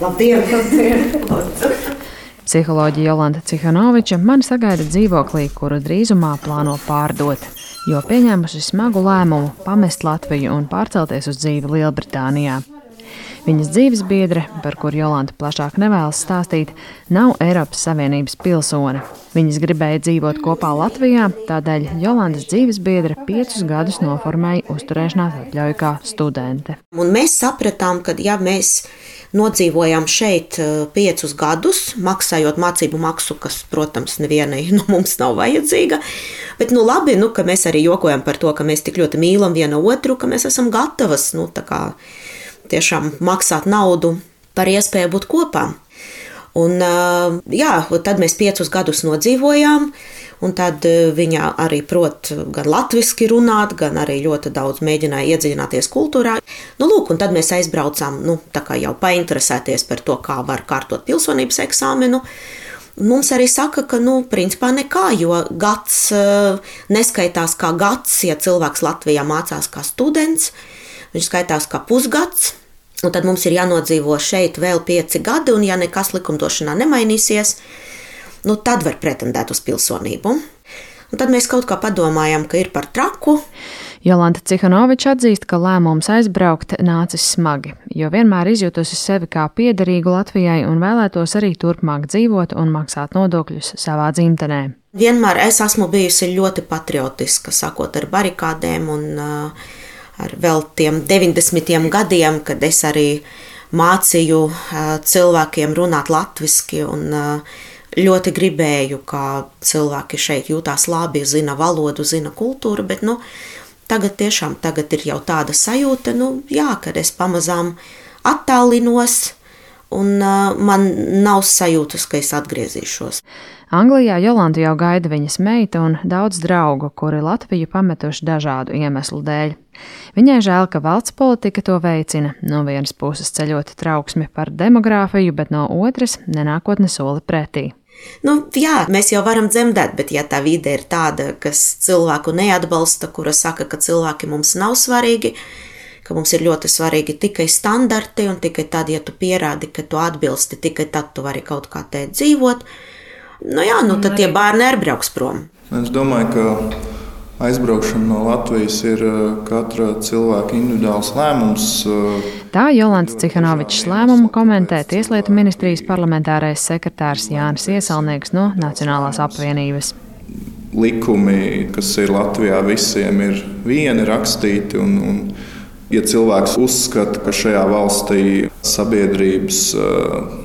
Labdien! Labdien. Psiholoģija Jolanta Cihanoviča mani sagaida dzīvoklī, kuru drīzumā plāno pārdot, jo pieņēmusi smagu lēmumu pamest Latviju un pārcelties uz dzīvi Lielbritānijā. Viņas dzīves biedre, par kuru Jolanta plašāk nevēlas stāstīt, nav Eiropas Savienības pilsone. Viņas gribēja dzīvot kopā Latvijā, tādēļ Jolantas dzīves biedre piecus gadus noformēja uzturēšanās atļauju kā studente. Un mēs sapratām, ka ja mēs nodzīvojām šeit eh, piecus gadus, maksājot mācību maksu, kas, protams, nevienai no mums nav vajadzīga. Bet, nu, labi, nu, ka mēs arī jokojam par to, ka mēs tik ļoti mīlam vienu otru, ka mēs esam gatavas, nu, kā tiešām maksāt naudu par iespēju būt kopā. Un, jā, tad mēs piecus gadus nodzīvojām, un tad viņa arī prot gan latviešu runāt, gan arī ļoti daudz mēģināja iedziļināties kultūrā. Nu, lūk, un tad mēs aizbraucām, nu, tā kā jau painteresēties par to, kā var kārtot pilsonības eksāmenu. Mums arī saka, ka, nu, principā nekā, jo gads neskaitās kā gads, ja cilvēks Latvijā mācās kā students. Viņš skaitās kā pusgads, un tad mums ir jānodzīvo šeit vēl pieci gadi, un ja nekas likumdošanā nemainīsies, nu, tad var pretendēt uz pilsonību. Un tad mēs kaut kā padomājām, ka ir par traku. Jolanta Cihanoviča atzīst, ka lēmums aizbraukt nācis smagi, jo vienmēr izjutusi sevi kā piederīgu Latvijai un vēlētos arī turpmāk dzīvot un maksāt nodokļus savā dzimtenē. Vienmēr es esmu bijusi ļoti patriotiska, sakot ar barikādēm un uh, ar vēl tiem 90. gadiem, kad es arī mācīju cilvēkiem runāt latviešu un ļoti gribēju, kā cilvēki šeit jūtās labi, zina valodu, zina kultūru, bet nu, tagad tiešām tagad ir jau tāda sajūta, nu, jā, kad es pamazām attālinos un uh, man nav sajūtas, ka es atgriezīšos. Anglijā Jolanta jau gaida viņas meita un daudz draugu, kuri Latviju pametuši dažādu iemeslu dēļ. Viņai žēl, ka valsts politika to veicina, no vienas puses ceļot trauksmi par demogrāfiju, bet no otras nenākotne soli pretī. Nu, jā, mēs jau varam dzemdēt, bet ja tā vide ir tāda, kas cilvēku neatbalsta, kura saka, ka cilvēki mums nav svarīgi, ka mums ir ļoti svarīgi tikai standarti, un tikai tad, ja tu pierādi, ka tu atbilsti, tikai tad tu vari kaut kā te dzīvot. Nu jā, nu tad tie bērni arī brauks prom. Es domāju, ka aizbraukšana no Latvijas ir uh, katra cilvēka individuāls lēmums. Uh, Tā Jolants Cihanovičs lēmumu komentē Tieslietu ministrijas parlamentārais sekretārs Jānis Iesalnieks no Nacionālās apvienības. Likumi, kas ir Latvijā, visiem ir vieni rakstīti. Un, un Ja cilvēks uzskata, ka šajā valstī sabiedrības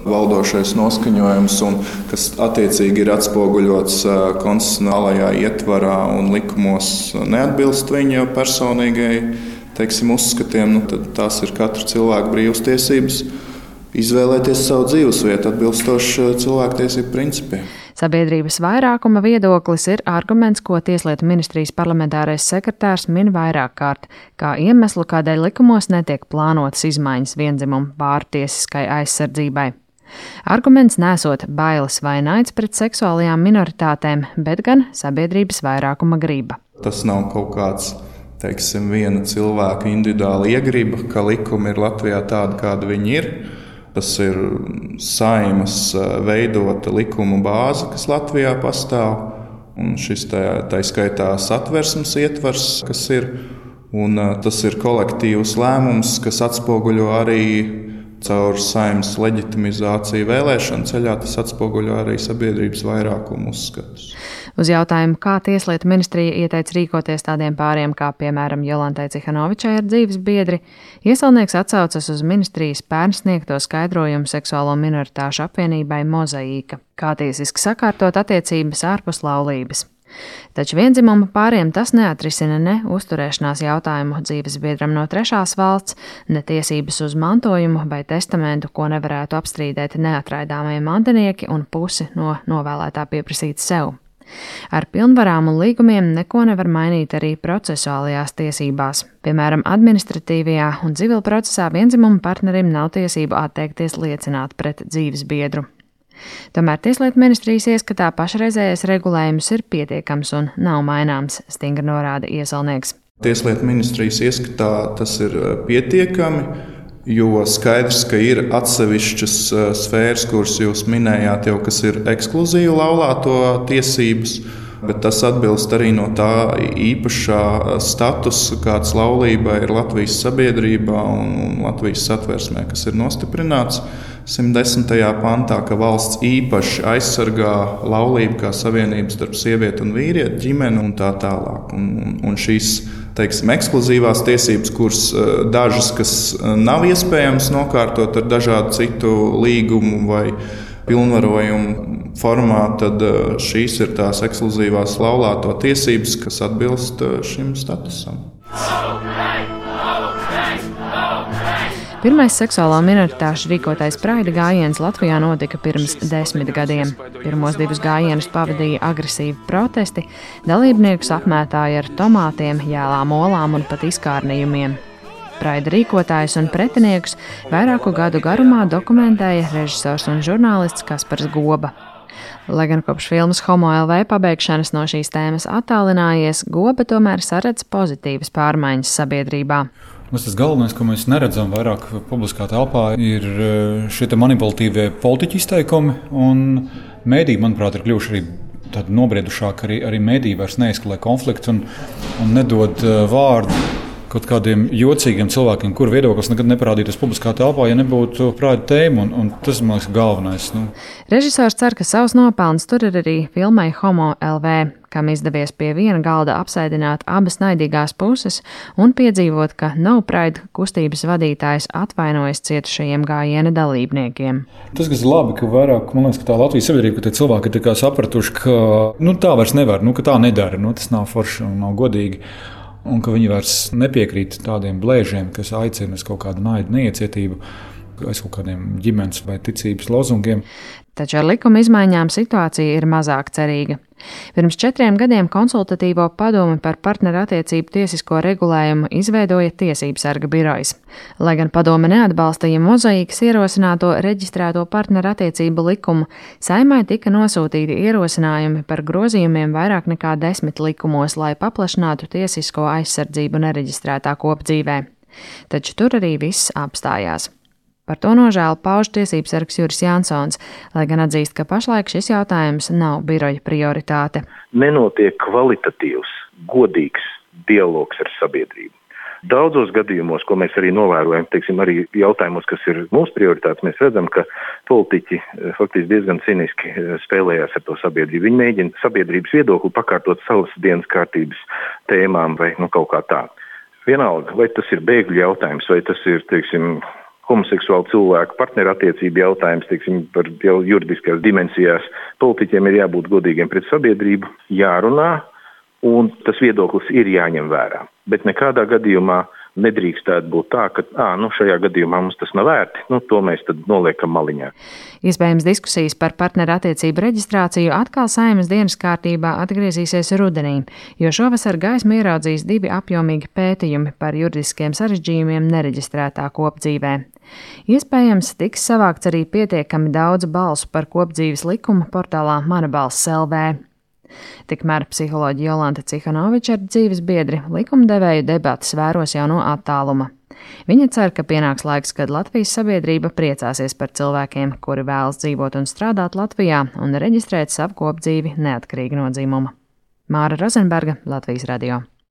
valdošais noskaņojums, un kas attiecīgi ir atspoguļots konstitucionālajā ietvarā un likumos, neatbilst viņa personīgai teiksim, uzskatiem, nu, tad tās ir katra cilvēka brīvas tiesības izvēlēties savu dzīvesvietu atbilstoši cilvēktiesību principiem. Sabiedrības vairākuma viedoklis ir arguments, ko Tieslietu ministrijas parlamentārais sekretārs min vairāk kārt, kā iemeslu, kādēļ likumos netiek plānotas izmaiņas vienzimumu pārtiesiskai aizsardzībai. Arguments nesot bailes vai naids pret seksuālajām minoritātēm, bet gan sabiedrības vairākuma griba. Tas nav kaut kāds teiksim, viena cilvēka individuāla iegriba, ka likumi ir Latvijā tādi, kādi viņi ir. Tas ir saimas veidota likuma bāze, kas Latvijā pastāv. Un šis tā, tā skaitā satversmes ietvars, kas ir. Un, tas ir kolektīvs lēmums, kas atspoguļo arī caur saimnes leģitimizāciju vēlēšanu ceļā, tas atspoguļo arī sabiedrības vairākumu uzskatus. Uz jautājumu, kā Tieslietu ministrija ieteica rīkoties tādiem pāriem kā, piemēram, Jolantai Cihanovičai ar dzīves biedri, iesaulnieks atsaucas uz ministrijas pērn sniegto skaidrojumu seksuālo minoritāšu apvienībai Mozaīka, kā tiesiski sakārtot attiecības ārpus laulības. Taču vienzimuma pāriem tas neatrisina ne uzturēšanās jautājumu dzīves biedram no trešās valsts, ne tiesības uz mantojumu vai testamentu, ko nevarētu apstrīdēt neatraidāmie mantinieki un pusi no novēlētā pieprasīt sev. Ar pilnvarām un līgumiem neko nevar mainīt arī procesuālajās tiesībās. Piemēram, administratīvajā un civil procesā vienzimuma partnerim nav tiesību atteikties liecināt pret dzīves biedru. Tomēr Tieslietu ministrijas ieskatā pašreizējais regulējums ir pietiekams un nav maināms, stingri norāda iesalnieks. Tieslietu ministrijas ieskatā tas ir eh, pietiekami, Jo skaidrs, ka ir atsevišķas sfēras, kuras jūs minējāt, jau kas ir ekskluzīvi laulāto tiesības, bet tas atbilst arī no tā īpašā statusa, kāds laulībai ir Latvijas sabiedrībā un Latvijas satversmē, kas ir nostiprināts. 110. pantā, ka valsts īpaši aizsargā laulību kā savienību starp sievieti un vīrieti, ģimeni un tā tālāk. Un, un, un šīs teiksim, ekskluzīvās tiesības, kuras eh, dažas, kas eh, nav iespējams nokārtot ar dažādu citu līgumu vai pilnvarojumu formā, tad eh, šīs ir tās ekskluzīvās laulāto tiesības, kas atbilst šim statusam. Pirmais seksuālā minoritāšu rīkotais praida gājiens Latvijā notika pirms desmit gadiem. Pirmos divus gājienus pavadīja agresīvi protesti, dalībniekus apmētāja ar tomātiem, jēlām, olām un pat izkārnījumiem. Praida rīkotājus un pretiniekus vairāku gadu garumā dokumentēja režisors un žurnālists Kaspars Goba. Lai gan kopš filmas Homo LV pabeigšanas no šīs tēmas attālinājies, Goba tomēr saredz pozitīvas pārmaiņas sabiedrībā. Mums tas galvenais, ko mēs neredzam vairāk publiskā telpā, ir e, šie manipulatīvie politiķi izteikumi. Mēdī, manuprāt, ir kļuvuši arī nobriedušāki. Arī, arī mēdī vairs neizskalē konflikts un, un nedod e, vārdu kaut kādiem jocīgiem cilvēkiem, kuru viedoklis nekad neparādītos publiskā telpā, ja nebūtu prāta tēma. Un, un tas, man liekas, ir galvenais. Nu. Režisors cer, ka savus nopelnus tur ir arī filmai Homo LV, kam izdevies pie viena galda apsēdināt abas naidīgās puses un piedzīvot, ka nav praida kustības vadītājs atvainojas cietušajiem gājiena dalībniekiem. Tas, kas ir labi, ka vairāk, man liekas, ka tā Latvijas sabiedrība, ka tie cilvēki ir sapratuši, ka nu, tā vairs nevar, nu, ka tā nedara, nu, tas nav forši un nav godīgi un ka viņi vairs nepiekrīt tādiem blēžiem, kas aicina uz kaut kādu naidu neiecietību, aiz kaut kādiem ģimenes vai ticības lozungiem. Taču ar likuma izmaiņām situācija ir mazāk cerīga. Pirms četriem gadiem konsultatīvo padomi par partnerattiecību tiesisko regulējumu izveidoja Tiesības sarga birojas. Lai gan padome neatbalstīja mozaīkas ierosināto reģistrēto partnerattiecību likumu, saimai tika nosūtīti ierosinājumi par grozījumiem vairāk nekā desmit likumos, lai paplašinātu tiesisko aizsardzību nereģistrētā kopdzīvē. Taču tur arī viss apstājās. Par to nožēlu pauž tiesības sargs Juris Jansons, lai gan atzīst, ka pašlaik šis jautājums nav biroja prioritāte. Nenotiek kvalitatīvs, godīgs dialogs ar sabiedrību. Daudzos gadījumos, ko mēs arī novērojam, teiksim, arī jautājumos, kas ir mūsu prioritātes, mēs redzam, ka politiķi eh, faktiski diezgan ciniski eh, spēlējās ar to sabiedrību. Viņi mēģina sabiedrības viedokli pakārtot savas dienas kārtības tēmām vai nu, kaut kā tā. Vienalga, vai tas ir bēgļu jautājums, vai tas ir, teiksim, homoseksuālu cilvēku partnerattiecību jautājums, teiksim, par jau juridiskās dimensijās. Politiķiem ir jābūt godīgiem pret sabiedrību, jārunā, un tas viedoklis ir jāņem vērā. Bet nekādā gadījumā nedrīkstētu būt tā, ka à, nu, šajā gadījumā mums tas nav vērti. Nu, to mēs noliekam maliņā. Iespējams, diskusijas par partnerattiecību reģistrāciju atkal saimas dienas kārtībā atgriezīsies rudenī, jo šovasar gaismu ieraudzīs divi apjomīgi pētījumi par juridiskiem sarežģījumiem nereģistrētā kopdzīvē. Iespējams, tiks savākts arī pietiekami daudz balsu par kopdzīves likumu portālā Mana balss LV. Tikmēr psiholoģija Jolanta Cihanoviča ar dzīves biedri likumdevēju debatas vēros jau no attāluma. Viņa cer, ka pienāks laiks, kad Latvijas sabiedrība priecāsies par cilvēkiem, kuri vēlas dzīvot un strādāt Latvijā un reģistrēt savu kopdzīvi neatkarīgi no dzimuma. Māra Rozenberga, Latvijas radio.